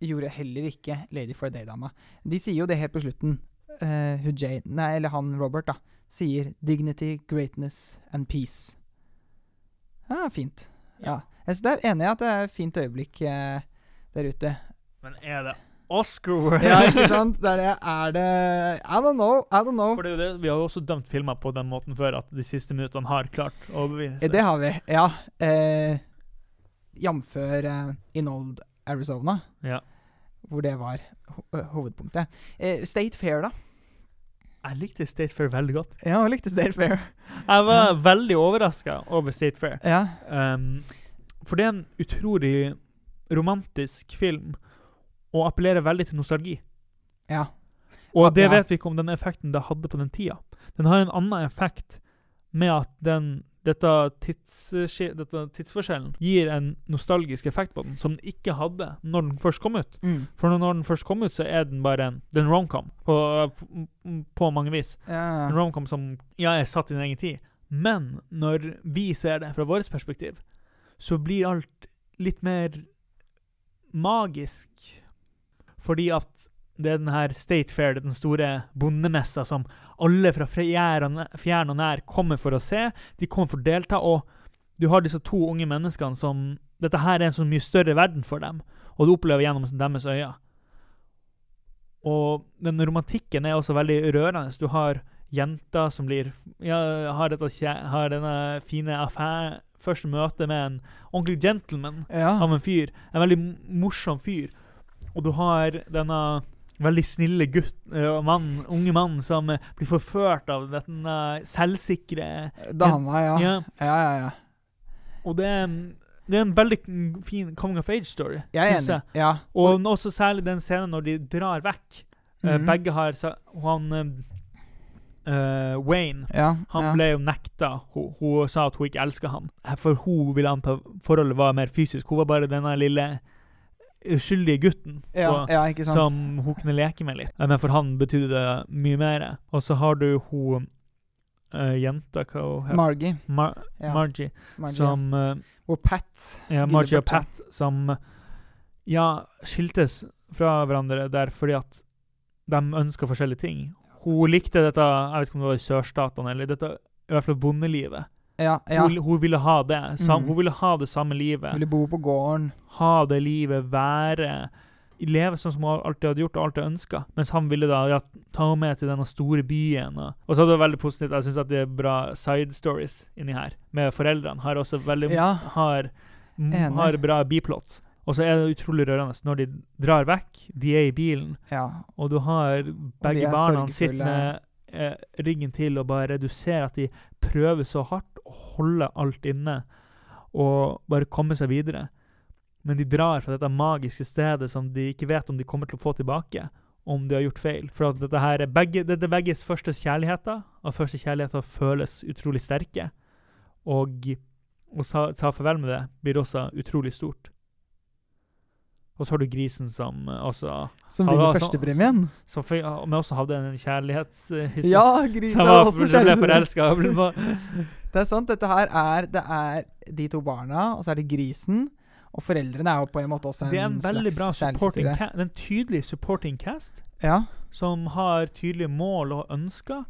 gjorde heller ikke Lady for a Day-dama. De sier jo det helt på slutten. Uh, Hujay, nei, eller han Robert, da, sier 'dignity, greatness and peace'. Ja, fint. Ja. Jeg så det er enig i at det er et fint øyeblikk eh, der ute. Men er det Oscar Ja, ikke sant? Det er det. Er det I don't know. I don't know. For det er jo det, Vi har jo også dømt filmer på den måten før, at de siste minuttene har klart å overbevise. Eh, Det har vi, ja. Eh, Jamfør eh, In Old Arizona, Ja. Hvor det var ho hovedpunktet. Eh, State Fair, da? Jeg likte State Fair veldig godt. Ja, jeg likte State Fair. Jeg var veldig overraska over State Fair. Ja. Um, for det er en utrolig romantisk film, og appellerer veldig til nostalgi. Ja. Og det Ja. vet vi ikke om den effekten det hadde på den tida. Den har en annen effekt med at den, dette, tids, dette tidsforskjellen gir en nostalgisk effekt på den, som den ikke hadde når den først kom ut. Mm. For når den først kom ut, så er den bare en, det er en romcom på, på, mange vis. ja. En romcom som ja, er satt i en egen tid. Men når vi ser det fra vårt perspektiv, så blir alt litt mer magisk. Fordi at det er den her State Fair, den store bondemessa som alle fra fjern og nær kommer for å se. De kommer for å delta, og du har disse to unge menneskene som Dette her er en så mye større verden for dem, og du opplever gjennom deres øyne. Og den romantikken er også veldig rørende. Du har jenter som blir ja, har, dette, har denne fine affæren Første møte med en ordentlig gentleman ja. av en fyr. En veldig morsom fyr. Og du har denne veldig snille gutt, mann, unge mann som blir forført av denne selvsikre Dama, ja. Ja. Ja, ja, ja. Og det er, det er en veldig fin coming of age-story, Jeg er enig. jeg. Ja. Og og også særlig den scenen når de drar vekk. Mm -hmm. begge har Han eh, Wayne ja. han ble jo nekta. Hun, hun sa at hun ikke elska han. Eh, For hun ville anta forholdet var mer fysisk. Hun var bare denne lille uskyldige gutten ja, på- ja, som hun kunne leke med litt. Men for han betydde det mye mer. Og så har du hun uh, jenta, hva hun heter Margie. Mar Ja. Margie, Margie. som uh, Og Pat. Ja, Margie og. Pat, som ja, skiltes fra hverandre der fordi at de ønska forskjellige ting. Hun likte dette jeg vet ikke om det var i sørstatene, eller dette i hvert fall bondelivet. Ja, ja. Hun, hun ville ha det. Sam, mm. Hun ville ha det samme livet. Ville bo på gården. Ha det livet, være leve sånn som hun alltid hadde gjort og alltid ønska. Mens han ville da ja, ta henne med til denne store byen. Og, og så er det veldig positivt. Jeg syns det er bra side stories inni her. Med foreldrene. Har også veldig Ja. har, har bra biplott. Og så er det utrolig rørende når de drar vekk. De er i bilen, Ja. og du har begge barna sitter med eh, ryggen til og bare Du ser at de prøver så hardt holde alt inne og bare komme seg videre. Men de drar fra dette magiske stedet som de ikke vet om de kommer til å få tilbake. Om de har gjort feil. For dette her er begge, dette begges første kjærligheter, og første kjærligheter føles utrolig sterke. Og å sa farvel med det blir også utrolig stort. Og så har du grisen som eh, også Som vinner førstepremien. som men også hadde en kjærlighetshistorie. Ja, grisen var, også kjærlighetshistorie. Det er sant. Dette her er Det er de to barna, og så er det grisen. Og foreldrene er jo på en måte også en, Det er en veldig bra supporting cast. En tydelig supporting cast Ja. som har tydelige mål og ønsker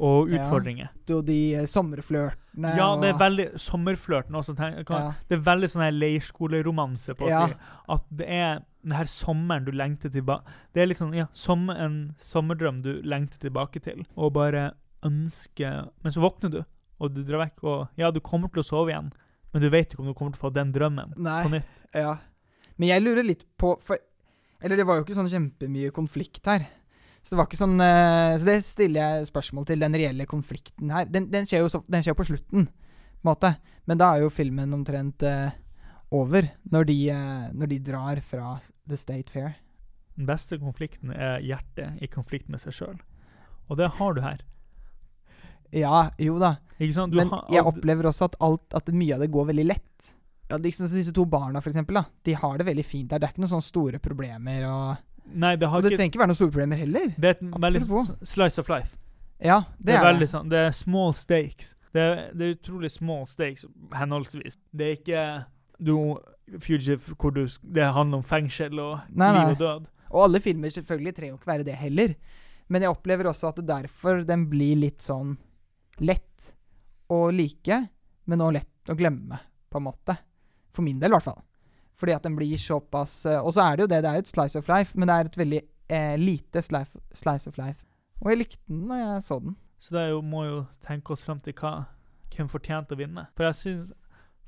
og Ja. utfordringer. Og de eh, sommerflørtene Ja, det er veldig sommerflørten også. tenk- kan- ja. Det er veldig sånn her leirskoleromanse på Ja. at, det er den her sommeren du lengter tilbake Det er sånn, ja, som en sommerdrøm du lengter tilbake til. Og bare ønsker Men så våkner du, og du drar vekk, og ja, du kommer til å sove igjen, men du vet ikke om du kommer til å få den drømmen Nei. på nytt. Ja. Men jeg lurer litt på for, Eller det var jo ikke sånn kjempemye konflikt her. Så det var ikke sånn uh, Så det stiller jeg spørsmål til, den reelle konflikten her. Den, den, skjer, jo så, den skjer på slutten, på en måte. Men da er jo filmen omtrent uh, over, når de, uh, når de drar fra The State Fair. Den beste konflikten er hjertet i konflikt med seg sjøl. Og det har du her. Ja, jo da. Ikke sant? Du Men har, jeg opplever også at, alt, at mye av det går veldig lett. Ja, liksom, disse to barna, for eksempel, da, de har det veldig fint der. Det er ikke noen sånne store problemer. Og, Nei, det har og det ikke trenger ikke være noen store problemer heller. Det er et veldig slice of life. Ja, det, Det er, er det. sånn Det er small stakes. Det er, det er utrolig small stakes, henholdsvis. Det er ikke du, Fugitive hvor du Det handler om fengsel og Nei, nei. liv og død. Og alle filmer selvfølgelig trenger jo ikke være det heller. Men jeg opplever også at det derfor den blir litt sånn lett å like, men også lett å glemme, på en måte. For min del, i hvert fall. Fordi at den blir såpass eh, Og så er det jo det, det er jo et slice of life, men det er et veldig eh, lite slice, slice of life. Og jeg likte den når jeg så den. Så det jo, må jo tenke oss frem til hva hvem fortjente å vinne. For jeg synes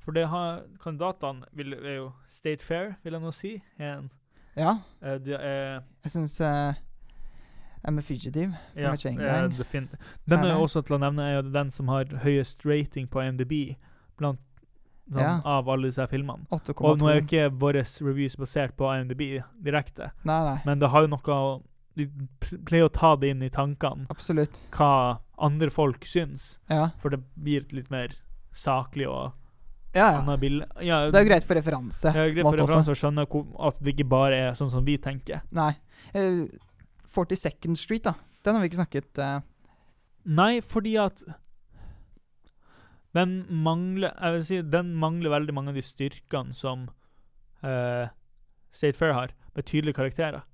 For det har kandidatene vil, er jo State Fair, vil jeg nå si. En, Ja, Uh, de, uh, jeg syns uh, I'm a fugitive. ja, uh, Den Er også til å nevne er jo den som har høyest rating på IMDb blant sånn, Ja. av alle disse filmene. 8,2. Og nå er jo ikke våre reviews basert på IMDb direkte, Nei, nei. men det har jo noe De pleier å ta det inn i tankene Absolutt. hva andre folk syns, Ja. for det blir et litt mer saklig og Ja, ja. Ja, Det er jo greit for referanse. Det er greit for referanse å skjønne at det ikke bare er sånn som vi tenker. Nei. Uh, 42nd Street, da. Den har vi ikke snakket uh. Nei, fordi at den mangler Jeg vil si den mangler veldig mange av de styrkene som uh, State Fair har, med tydelige karakterer.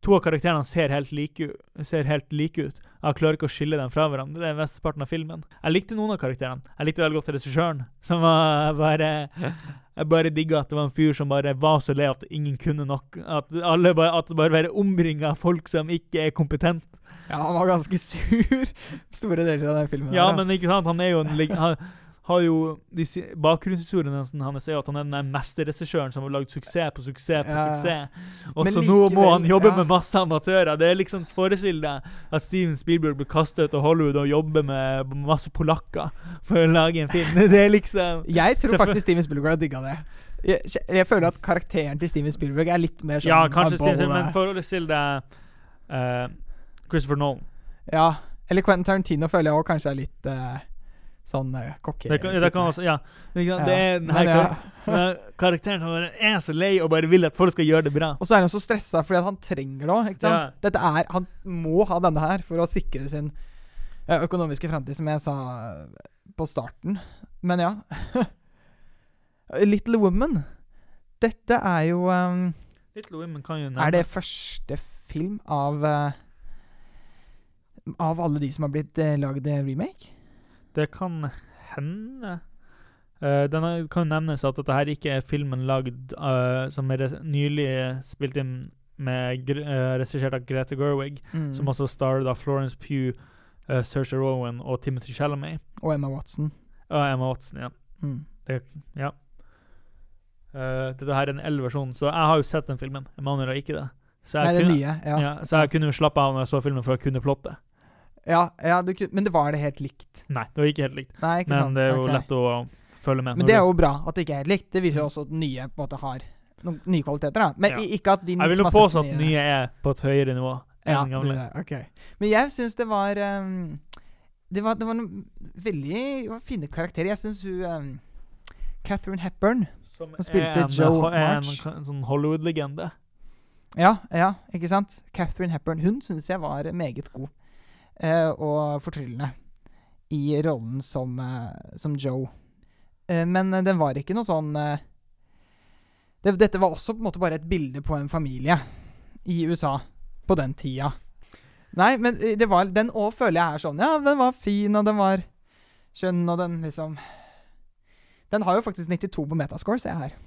To av karakterene ser helt like, ser helt like ut. Jeg klarer ikke å skille dem fra hverandre. Det er mesteparten av filmen. Jeg likte noen av karakterene. Jeg likte veldig godt regissøren, som var bare Jeg bare digga at det var en fyr som bare var så lei at ingen kunne nok. At alle bare, at det bare var omringa av folk som ikke er kompetent. Ja, han var ganske sur store deler av den filmen. Ja, der, men ikke sant, han er jo en Han har jo de Bakgrunnshistorien hans er jo at han er den mesterregissøren som har lagd suksess på suksess på Ja. suksess. Og så nå må han jobbe ja. med masse amatører. Det er liksom Forestill deg at Steven Spielberg blir kastet ut av Hollywood og jobber med masse polakker for å lage en film. Det er liksom Jeg tror faktisk Steven Spielberg har digga det. Jeg, jeg føler at karakteren til Steven Spielberg er litt mer sånn Ja, kanskje, Steven, men forestill deg uh, Christopher Nolan. Ja. Eller Quentin Tarantino føler jeg også kanskje er litt eh, sånn uh, cocky. Det kan, det kan også, ja. Det, kan, det er den her ja. kar karakteren som er så lei og bare vil at folk skal gjøre det bra. Og så er han så stressa fordi han trenger det òg. Ja. Han må ha denne her for å sikre sin økonomiske framtid, som jeg sa eh, på starten. Men ja. Little Woman. Dette er jo um, Little Women kan jo nevne Er det første film av uh, Av alle de som har blitt uh, lagd remake? Det kan hende Uh, den er- kan nevnes at dette her ikke er filmen lagd uh, som er nylig spilt inn med uh, regissert av Grete Gerwig, Mm. som også starred av Florence Pugh, uh, Saoirse Rowan og Timothy Chalamet. Og Emma Watson. Og Emma Watson, ja. Mm. Eh, dette her er en eldre versjon, så jeg har jo sett den filmen. Emanuel har ikke det. Så Nei, jeg, det kunne, nye. Ja. ja, så jeg kunne jo slappe av når jeg så filmen, for å kunne plottet. Ja, ja du, men det var det helt likt. Nei, det var ikke helt likt. Nei, ikke Men sant? det er jo okay. lett å følge med. Men det er jo bra at det ikke er helt likt. Det viser jo også at nye på en måte har noen nye kvaliteter. da Men Ja. ikke at de Jeg vil jo påstå at nye er på et høyere nivå enn ja, gamle. det. okay. Men jeg syns det var um, Det var, det var noen veldig var fine karakterer. Jeg syns hun um, Catherine Hepburn Som Hun spilte en, Jo er en, en sånn Hollywood-legende. Ja, ja, ikke sant? Catherine Hepburn. Hun syns jeg var meget god og fortryllende i rollen som, eh, som Joe. Eh, men eh, den var ikke noe sånn eh, det, Dette var også på en måte bare et bilde på en familie i USA på den tida. Nei, men eh, det var den òg føler jeg er sånn Ja, den var fin, og den var skjønn, og den liksom Den har jo faktisk 92 på metascore, ser jeg her.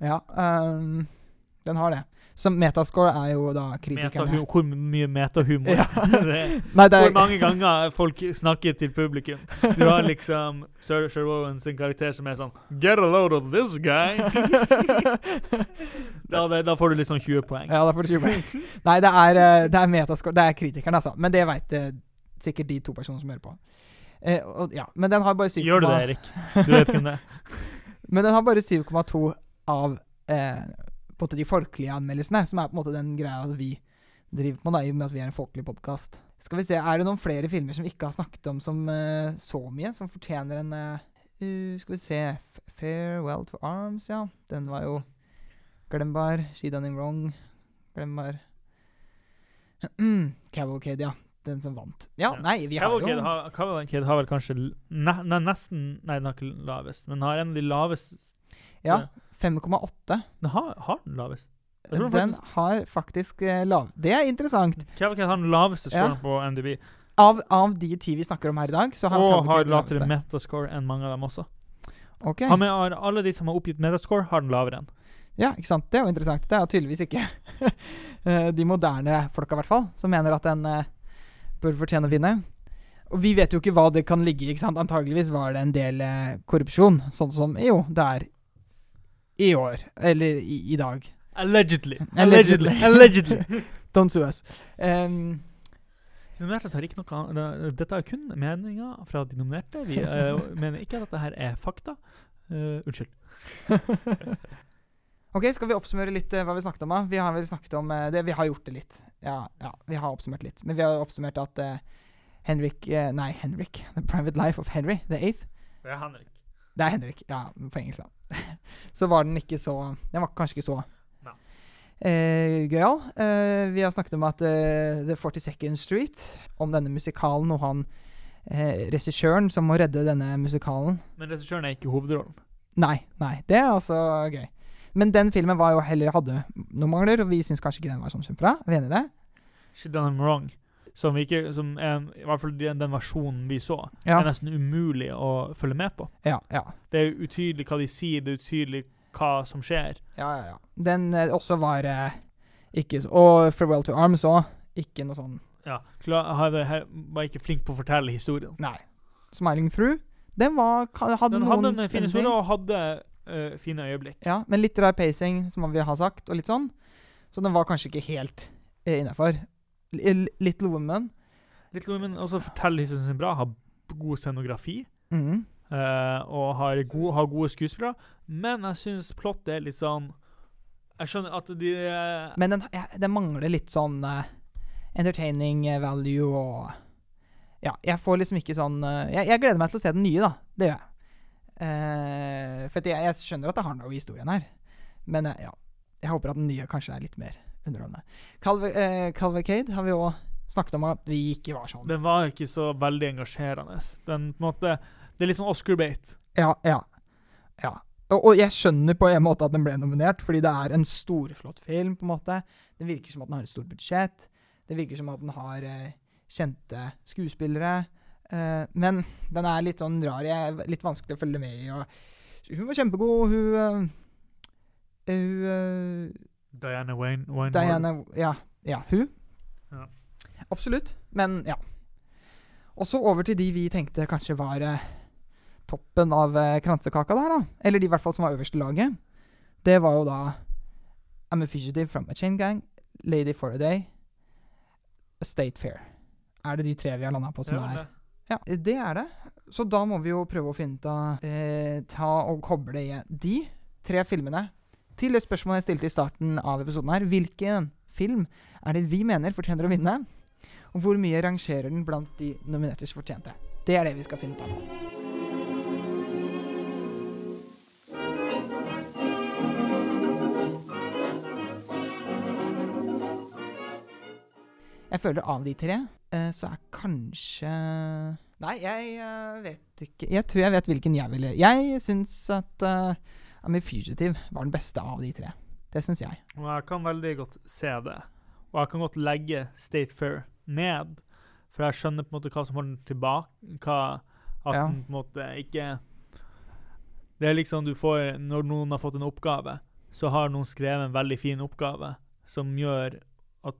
Ja, um, den har det. Så metascore er jo da kritikerne. Meta hvor mye metahumor. Ja. Nei, det hvor er mange ganger folk snakker til publikum. Du har liksom Sir Rowan sin karakter som er sånn Get a load of this guy! da, det, da får du liksom 20 poeng. Ja, da får du 20 poeng. Nei, det er, eh, det er metascore. Det er kritikerne, altså. Men det veit sikkert de to personene som hører på. Eh, og, ja, men den har bare 7,2 Gjør du det, Erik? Du vet hvem det er. Men den har bare 7,2 av eh, på en måte de folkelige anmeldelsene, som er på en måte den greia vi driver på, da, i og med at vi er en folkelig podkast. Skal vi se, er det noen flere filmer som vi ikke har snakket om som uh, så mye, som fortjener en eh, uh, Skal vi se F Farewell to Arms, ja. Den var jo glembar. She Done Him Wrong. Glembar. Cavalcade, ja. Den som vant. Ja, Ja. nei, vi har jo har, Cavalcade har vel kanskje ne, ne, nesten Nei, den har ikke lavest, men har en av de laveste Ja, 5,8. Den har, har den lavest. Den Den har faktisk eh, lav... Det er interessant. Cavalcade har den laveste Ja. scoren på MDB, Av, av de ti vi snakker om her i dag, så har og har lavere metascore enn mange av dem også. Ok. Han med, alle de som har oppgitt metascore, har den lavere enn. Ja, ikke sant. Det er jo interessant. Det er tydeligvis ikke eh, de moderne folka, i hvert fall, som mener at den eh, bør fortjene å vinne. Og vi vet jo ikke hva det kan ligge i. ikke sant? Antageligvis var det en del korrupsjon, sånn som jo, det er i år. Eller i, i dag. Allegedly. Allegedly. Allegedly. Don't sue us. Um, De nominerte tar ikke noe Dette er kun meninger fra de nominerte. Vi uh, mener ikke at dette her er fakta. Uh, unnskyld. ok, skal vi oppsummere litt uh, hva vi snakket om? da? Vi har vel snakket om det, Vi har gjort det litt. Ja, ja, vi har oppsummert litt. Men vi har oppsummert at Henrik Nei, Henrik. The Private Life of Henry the Eighth. Det er Henrik. Det er Henrik, ja, på engelsk, da. så var den ikke så Den var kanskje ikke så Nei. eh, gøyal. Eh, vi har snakket om at eh, The 42nd Street, om denne musikalen, og han eh, regissøren som må redde denne musikalen. Men regissøren er ikke hovedrollen. Nei, nei, det er altså gøy. Men den filmen var jo heller hadde noen mangler, og vi syns kanskje ikke den var sånn kjempebra. Er vi enig i det? She done him wrong. Som, ikke, som er I hvert fall den, den versjonen vi så, Ja. er nesten umulig å følge med på. Ja, ja. Det er utydelig hva de sier, det er utydelig hva som skjer. Ja, ja, ja. Den eh, også var eh, ikke så Og Farewell to Arms òg. Ikke noe sånn Ja, her, Var ikke flink på å fortelle historien. Nei. Smiling Through, den var Hadde Den noen hadde en fin historie og hadde uh, fine øyeblikk. Ja, men litt rar pacing, som vi har sagt, og litt sånn. Så den var kanskje ikke helt eh, innafor. Little Women. Little Women også forteller historien sin bra, har god scenografi. Mhm. Uh, og har, gode, har gode skuespillere. Men jeg syns plottet er litt sånn Jeg skjønner at de uh, Men den, ja, den mangler litt sånn uh, entertaining value og Ja, jeg får liksom ikke sånn jeg, jeg gleder meg til å se den nye, da. Det gjør jeg. For jeg, jeg skjønner at det har noe i historien her. Men ja, jeg håper at den nye kanskje er litt mer underholdende. Calv eh, Calvacade har vi òg snakket om at vi ikke var sånn. Den var ikke så veldig engasjerende. Den på en måte Det er litt sånn Oscar-bate. Ja, ja. ja. Og, og jeg skjønner på en måte at den ble nominert, fordi det er en storflott film. på en måte. Det virker som at den har et stort budsjett. Det virker som at den har eh, kjente skuespillere. Eh, men den er litt sånn rar. Jeg er litt vanskelig å følge med i. Hun var kjempegod. Hun uh, Hun eh, Diana Wayne, Wayne Diana Ja, ja hun. Ja. Absolutt. Men ja. Og så over til de vi tenkte kanskje var eh, toppen av eh, kransekaka der, da. Eller de i hvert fall som var øverste laget. Det var jo da I'm a fugitive from a chain gang, Lady for a day, A State Fair. Er det de tre vi har landa på som Ja, er det. Ja, det er det. Så da må vi jo prøve å finne ut av eh, Ta og koble i de tre filmene til det spørsmålet jeg stilte i starten av episoden her. Hvilken film er det vi mener fortjener å vinne? Og hvor mye rangerer den blant de nominertes fortjente? Det er det vi skal finne ut av nå. Jeg føler av de tre, eh, så er kanskje Nei, jeg eh, vet ikke Jeg tror jeg vet hvilken jeg ville Jeg syns at uh, I'm a Fugitive var den beste av de tre. Det syns jeg. Og jeg kan veldig godt se det. Og jeg kan godt legge State Fair ned, for jeg skjønner på en måte hva som holder den tilbake. Hva, at Ja. den på en måte ikke Det er liksom du får Når noen har fått en oppgave, så har noen skrevet en veldig fin oppgave som gjør at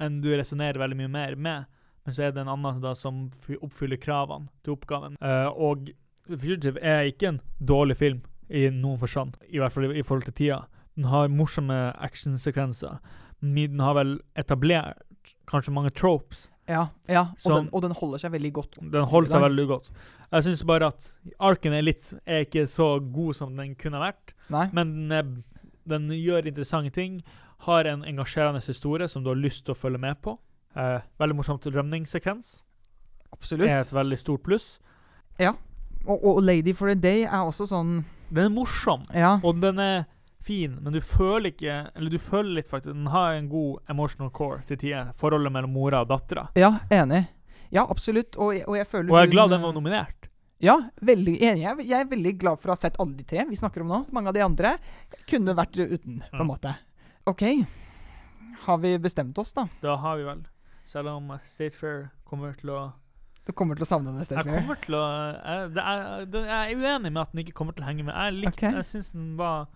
enn du resonnerer veldig mye mer med, men så er det en annen da som oppfyller kravene til oppgaven. Uh, og Fugitive er ikke en dårlig film i noen forstand, i hvert fall i, i forhold til tida. Den har morsomme actionsekvenser. Den har vel etablert kanskje mange tropes. Ja, ja og, Som- den, og den holder seg veldig godt. Den holder seg veldig godt. Jeg syns bare at arken er litt er ikke så god som den kunne vært, Nei? men den, er, den gjør interessante ting. Har en engasjerende historie som du har lyst til å følge med på. Eh, veldig morsomt rømningssekvens. Absolutt. Er et veldig stort pluss. Og, og Lady for a Day er også sånn Den er morsom, Ja. og den er fin, men du føler ikke Eller du føler litt, faktisk. Den har en god emotional core til tider. Forholdet mellom mora og dattera. Ja, enig. Ja, absolutt. Og, jeg- og jeg føler Og jeg er glad den var nominert. Ja, veldig enig. Jeg, er veldig glad for å ha sett alle de tre vi snakker om nå. Mange av de andre kunne vært uten, på en måte. OK. Har vi bestemt oss, da? Da har vi vel Selv om State Fair kommer til å Du kommer til å savne det, Jeg kommer til å jeg, det er, det, jeg er uenig med at den ikke kommer til å henge med. Jeg, likte, okay. jeg syns den var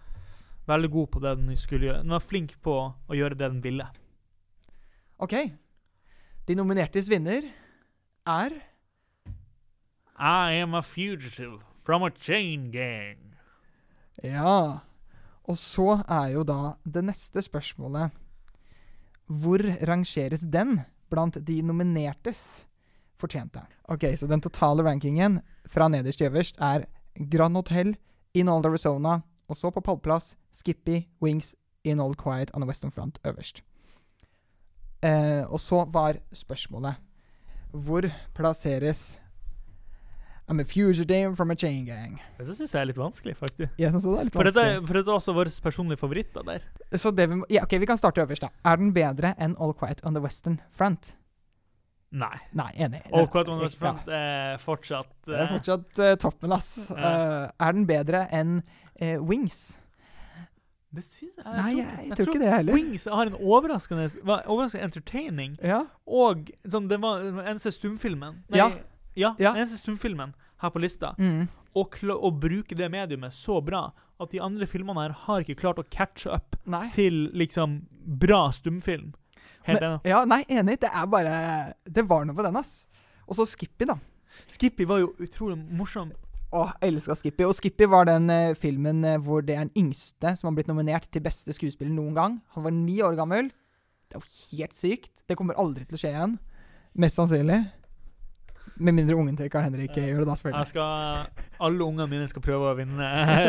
veldig god på det den skulle gjøre. Den var flink på å gjøre det den ville. OK. De nominertes vinner er I am a fugitive from a chain gang. Ja. Og så er jo da det neste spørsmålet Hvor rangeres den blant de nominertes fortjente? Ok, så den totale rankingen fra nederst til øverst er Grand Hotel, In Old Arizona, og så på pallplass Skippy, Wings, In Old Quiet on the Western Front øverst. Eh, og så var spørsmålet Hvor plasseres I'm a fugitive from a chain gang. Det syns jeg er litt vanskelig, faktisk. Jeg synes det er litt For dette, vanskelig. for dette er også vår personlige favoritt da, der. Så det vi ja, ok, vi kan starte øverst, da. Er den bedre enn All Quiet on the Western Front? Nei. Nei, enig. Og Quad One Front er fortsatt Det er eh, fortsatt uh, toppen, ass. Eh, er den bedre enn Wings? Det syns jeg Nei, jeg, jeg, jeg tror ikke det heller. Wings har en overraskende overraskende entertaining. Ja. Og sånn, det var den eneste stumfilmen Nei, Ja. ja, Ja. den eneste stumfilmen her på lista. Mm. Og å bruke det mediumet så bra at de andre filmene her har ikke klart å catche up Nei. til liksom bra stumfilm. Helt enig. ja, nei, enig. Det er bare Det var noe på den, ass. Og så Skippy, da. Skippy var jo utrolig morsom. Åh, jeg elska Skippy. Og Skippy var den uh, filmen eh, hvor det er den yngste som har blitt nominert til beste skuespiller noen gang. Han var ni år gammel. Det er jo helt sykt. Det kommer aldri til å skje igjen. Mest sannsynlig. Med mindre ungen til Karl Henrik uh, gjør det, da, Jeg selvfølgelig. skal, alle ungene mine skal prøve å vinne.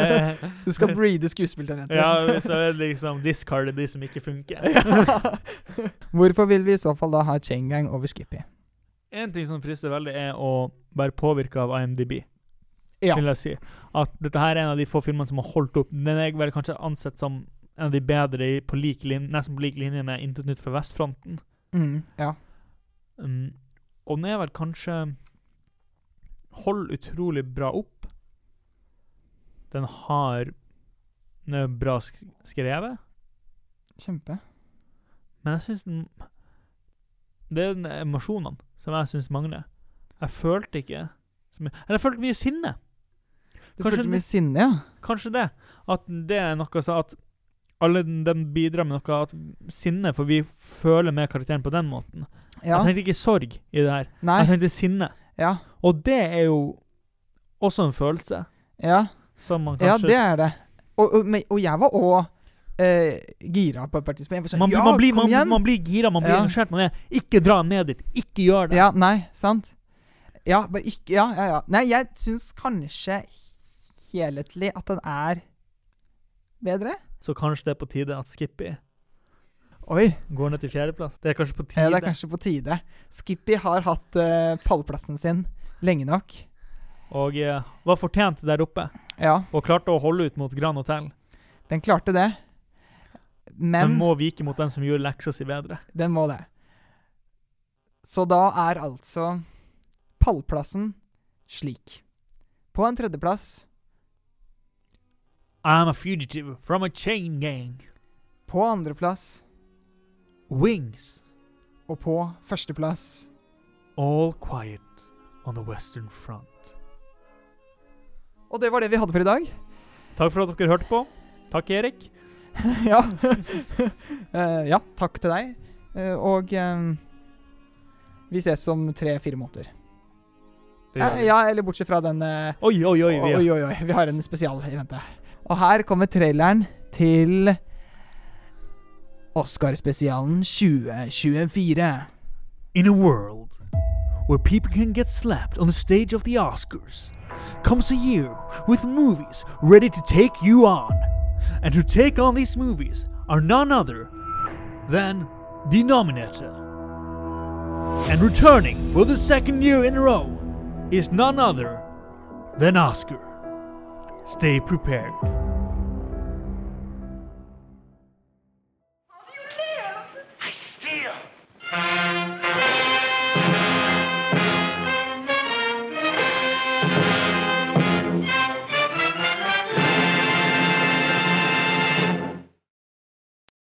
Du skal breede skuespillertalenter. ja, så det liksom discarde de som ikke funker. Hvorfor vil vi i så fall da ha Chain Gang over Skippy? En ting som frister veldig, er å være påvirka av IMDb. Ja. vil jeg si. At dette her er en av de få filmene som har holdt opp. Den er vel kanskje ansett som en av de bedre på lik linje, nesten på lik linje med Intet nytt fra vestfronten. Mm, ja. Um, og den er vel kanskje Holder utrolig bra opp. Den har Den er bra sk skrevet, Kjempe. Men jeg syns den Det er den emosjonene som jeg syns mangler. Jeg følte ikke så mye Eller jeg følte mye sinne. Du Kanskje følte det- mye sinne, ja? Kanskje det. At det er noe så at alle de bidrar med noe at sinne, for vi føler med karakteren på den måten. Ja. Jeg tenkte ikke sorg i det her. Nei. Jeg tenkte sinne. Ja. Og det er jo også en følelse Ja. som man ja, det er det. Og, og, og jeg var òg eh, gira på et par. Jeg var sånn, man, ja, man, blir, kom man, igjen! man blir gira, man blir Ja. engasjert. Man er Ikke dra ned dit! Ikke gjør det! Ja, nei, sant? Ja, bare ikke Ja, ja, ja. Nei, jeg syns kanskje helhetlig at den er bedre. Så kanskje det er på tide at Skippy Oi. går ned til fjerdeplass. Det er kanskje på tide. Ja, det er kanskje på tide. Skippy har hatt uh, pallplassen sin lenge nok. Og uh, var fortjent der oppe. Ja, Og klarte å holde ut mot Grand Hotel. den klarte det. Men Den må vike mot den som gjør leksa si bedre. den må det. Så da er altså pallplassen slik. På en tredjeplass, I'm a fugitive from a chain gang. på andreplass Wings. og på førsteplass All quiet on the western front. Og det var det vi hadde for i dag. Takk for at dere hørte på. Takk, Erik. ja. Eh, ja, takk til deg. Eh, og eh, vi ses om tre-fire måneder. Ja, gjør ja, eller bortsett fra den eh, Oi, oi, oi. vi- Oi, oi, oi. Vi har en spesial i vente. Og her kommer traileren til Oscar-spesialen 2024. In a world where people can get slapped on the stage of the Oscars, comes a year with movies ready to take you on. And who take on these movies are none other than Denominator. And returning for the second year in a row is none other than Oscar. Stay prepared.